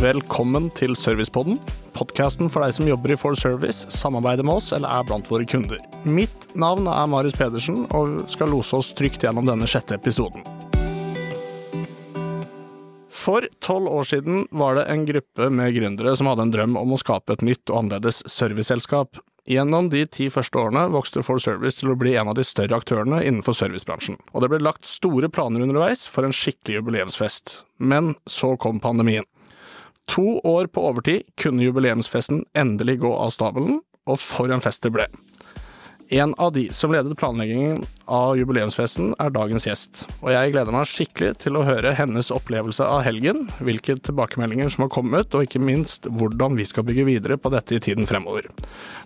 Velkommen til Servicepodden, podkasten for deg som jobber i For Service, samarbeider med oss eller er blant våre kunder. Mitt navn er Marius Pedersen, og skal lose oss trygt gjennom denne sjette episoden. For tolv år siden var det en gruppe med gründere som hadde en drøm om å skape et nytt og annerledes serviceselskap. Gjennom de ti første årene vokste For Service til å bli en av de større aktørene innenfor servicebransjen, og det ble lagt store planer underveis for en skikkelig jubileumsfest. Men så kom pandemien. To år på overtid kunne jubileumsfesten endelig gå av stabelen, og for en fest det ble. En av de som ledet planleggingen av jubileumsfesten, er dagens gjest, og jeg gleder meg skikkelig til å høre hennes opplevelse av helgen, hvilke tilbakemeldinger som har kommet, og ikke minst hvordan vi skal bygge videre på dette i tiden fremover.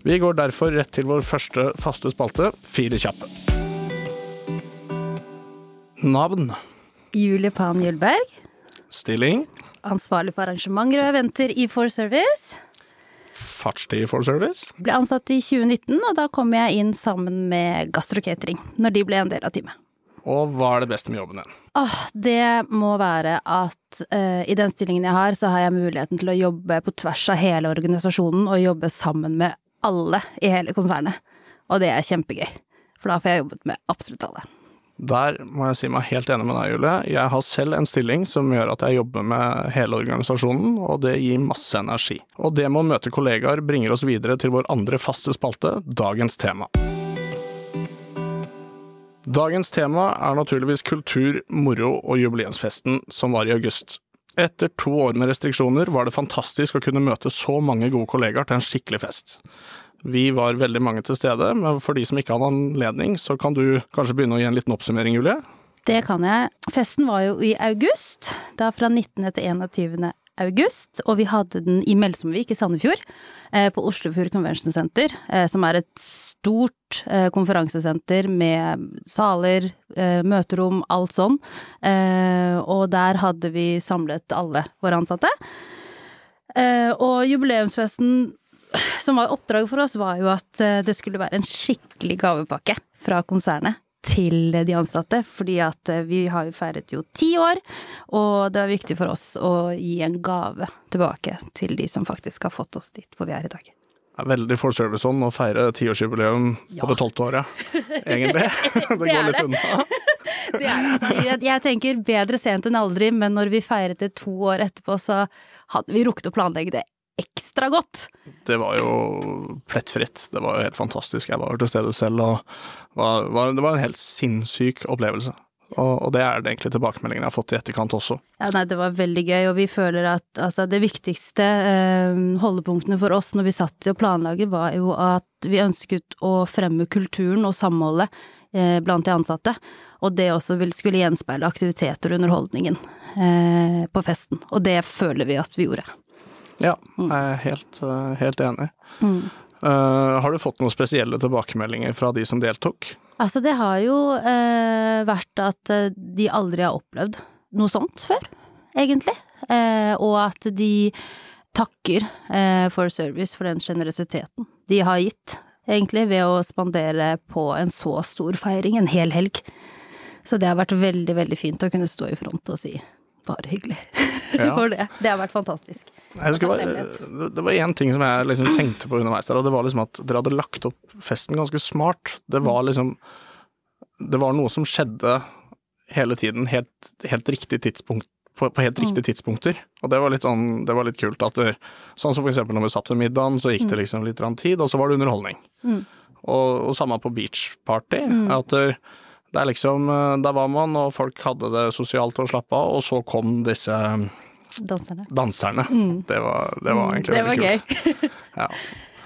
Vi går derfor rett til vår første faste spalte, Fire kjappe. Navn, Julie Pan Julberg. stilling, ansvarlig på arrangementer og eventer i For Service. fartstid for service, Ble ansatt i 2019, og da kom jeg inn sammen med gastrocatering, når de ble en del av teamet. og hva er det beste med jobben din? Åh, det må være at uh, i den stillingen jeg har, så har jeg muligheten til å jobbe på tvers av hele organisasjonen og jobbe sammen med alle i hele konsernet. Og det er kjempegøy, for da får jeg jobbet med absolutt alle. Der må jeg si meg helt enig med deg, Julie. Jeg har selv en stilling som gjør at jeg jobber med hele organisasjonen, og det gir masse energi. Og det med å møte kollegaer bringer oss videre til vår andre faste spalte, dagens tema. Dagens tema er naturligvis kultur, moro og jubileumsfesten som var i august. Etter to år med restriksjoner var det fantastisk å kunne møte så mange gode kollegaer til en skikkelig fest. Vi var veldig mange til stede, men for de som ikke hadde anledning, så kan du kanskje begynne å gi en liten oppsummering, Julie? Det kan jeg. Festen var jo i august, da fra 19. til 21. august, og vi hadde den i Melsomvik i Sandefjord, eh, på Oslofjord Convention Center, eh, som er et stort eh, konferansesenter med saler, møterom, alt sånn, og der hadde vi samlet alle våre ansatte. Og jubileumsfesten som var oppdraget for oss, var jo at eh, det skulle være en skikkelig gavepakke fra konsernet til de ansatte, fordi at eh, vi har jo feiret jo ti år, og det er viktig for oss å gi en gave tilbake til de som faktisk har fått oss dit hvor vi er i dag. Det er veldig for Serviceon å feire tiårsjubileum Ja. på det tolvte året, egentlig. det Det går litt det. unna. Det er det, altså. Jeg, jeg tenker bedre sent enn aldri, men når vi feiret det to år etterpå, så hadde vi rukket å planlegge det ekstra godt. Det var jo plettfritt. Det var jo helt fantastisk. Jeg var jo til stede selv, og var, var, det var en helt sinnssyk opplevelse. Og, og det er det egentlig tilbakemeldingen jeg har fått i etterkant også. Ja, nei, det var veldig gøy, og vi føler at altså, det viktigste eh, holdepunktene for oss når vi satt til å planlage, var jo at vi ønsket å fremme kulturen og samholdet eh, blant de ansatte, og det også vil, skulle gjenspeile aktiviteter og underholdningen eh, på festen, og det føler vi at vi gjorde. Ja, jeg er helt, eh, helt enig. Mm. Uh, har du fått noen spesielle tilbakemeldinger fra de som deltok? Altså, det har jo uh, vært at de aldri har opplevd noe sånt før, egentlig. Uh, og at de takker for service for den sjenerøsiteten de har gitt, egentlig, ved å spandere på en så stor feiring, en hel helg. Så det har vært veldig, veldig fint å kunne stå i front og si bare hyggelig. for det. Det har vært fantastisk. Jeg husker, det var- det var én ting som jeg liksom tenkte på underveis der, og det var liksom at dere hadde lagt opp festen ganske smart. Det var liksom Det var noe som skjedde hele tiden, helt, helt riktig tidspunkt på, på helt riktige tidspunkter. Og det var litt sånn, det var litt kult at det, Sånn som for eksempel når vi satt ved middagen, så gikk det liksom litt tid, og så var det underholdning. Mm. Og, og samme på beachparty. At det, det er liksom eh, Der var man, og folk hadde det sosialt og slappa av, og så kom disse Danserne. danserne. Det, var, det var egentlig Mm. Det var veldig gøy. kult. Ja.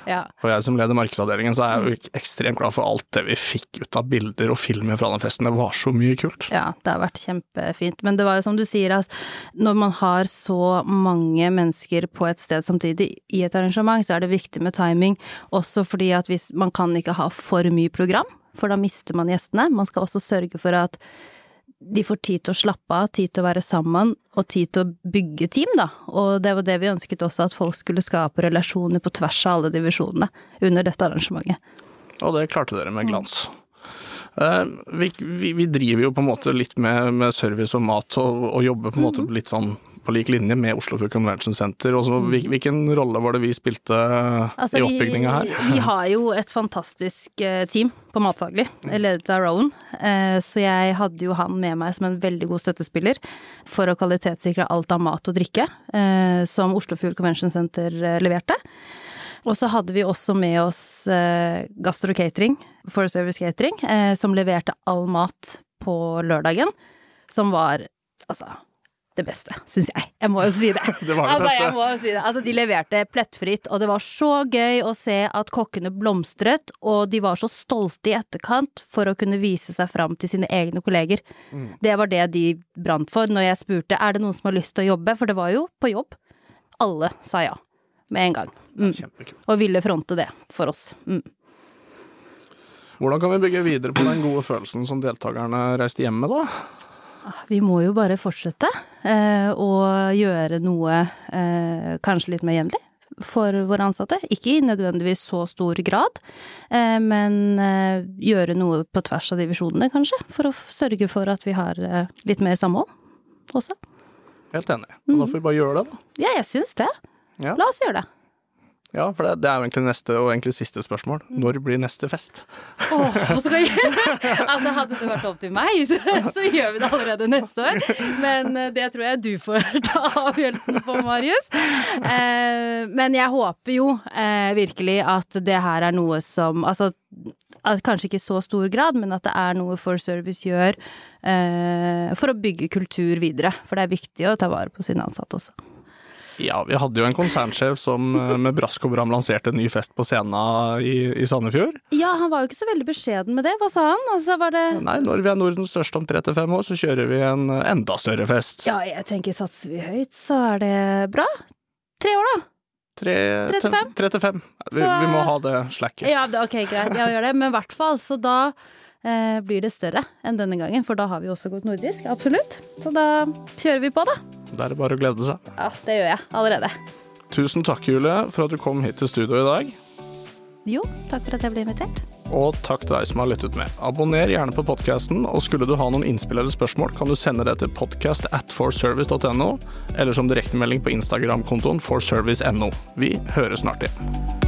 Ja. Og jeg som leder markedsavdelingen, så er jeg jo ekstremt glad for alt det vi fikk ut av bilder og filmer fra den festen. Det var så mye kult. Ja, det har vært kjempefint. Men det var jo som du sier, altså, når man har så mange mennesker på et sted samtidig i et arrangement, så er det viktig med timing. Også fordi at hvis man kan ikke ha for mye program, for da mister man gjestene. Man skal også sørge for at de får tid til å slappe av, tid til å være sammen, og tid til å bygge team, da. Og det var det vi ønsket også, at folk skulle skape relasjoner på tvers av alle divisjonene under dette arrangementet. Og det klarte dere med glans. Eh, vi, vi, vi driver jo på en måte litt med, med service og mat, og, og jobber på en måte litt sånn på lik linje med Oslofjord Convention Center. Også, hvilken rolle var det vi spilte Altså, i oppbygninga her? Vi, vi har jo et fantastisk eh, team på matfaglig, ledet av Rowan. Eh, Så jeg hadde jo han med meg som en veldig god støttespiller for å kvalitetssikre alt av mat og drikke eh, som Oslofjord Convention Center leverte. Og så hadde vi også med oss Gastro Catering, For Service Catering, som leverte all mat på lørdagen. Som var, altså, det beste, syns jeg. Jeg må jo si det. Det var det altså, beste. Jeg må jo si det. Altså, de leverte plettfritt, og det var så gøy å se at kokkene blomstret, og de var så stolte i etterkant for å kunne vise seg fram til sine egne kolleger. Mm. Det var det de brant for når jeg spurte er det noen som har lyst til å jobbe, for det var jo på jobb. Alle sa ja med en gang, mm. Og ville fronte det for oss. Mm. Hvordan kan vi bygge videre på den gode følelsen som deltakerne reiste hjem med, da? Vi må jo bare fortsette eh, og gjøre noe eh, kanskje litt mer jevnlig for våre ansatte. Ikke i nødvendigvis så stor grad, eh, men eh, gjøre noe på tvers av divisjonene, kanskje. For å sørge for at vi har eh, litt mer samhold også. Helt enig. Og da får vi bare gjøre det, da. Ja, jeg syns det. Ja. La oss gjøre det. Ja, for det, det er jo egentlig neste og egentlig siste spørsmål. Når blir neste fest? Åh, så skal jeg... altså, hadde det vært opp til meg, så, så gjør vi det allerede neste år. Men eh, det tror jeg du får ta avgjørelsen på, Marius. Eh, men jeg håper jo eh, virkelig at det her er noe som Altså, kanskje ikke i så stor grad, men at det er noe For Service gjør eh, for å bygge kultur videre. For det er viktig å ta vare på sine ansatte også. Ja, vi hadde jo en konsernsjef som eh, med brask og bram lanserte en ny fest på scenen i, i Sandefjord. Ja, han var jo ikke så veldig beskjeden med det. Hva sa han? Altså, var det Nei, når vi er Nordens største om 35 år, så kjører vi en enda større fest. Ja, jeg tenker satser vi høyt, så er det bra. Tre år, da. Tre, 35? 35. Vi, Så- vi må ha det slacket. Ja, ok, greit. Ja, gjør det. Men i hvert fall, så da eh, blir det større enn denne gangen. For da har vi også gått nordisk. Absolutt. Så da kjører vi på, da. Er det bare å glede seg. Ja, det gjør jeg allerede. Tusen takk, Julie, for at du kom hit til studio i dag. Jo, takk for at jeg ble invitert. Og takk til deg som har lyttet med. Abonner gjerne på podkasten, og skulle du ha noen innspill eller spørsmål, kan du sende det til podcast at forservice.no, eller som direktemelding på Instagram-kontoen forservice.no. Vi høres snart igjen.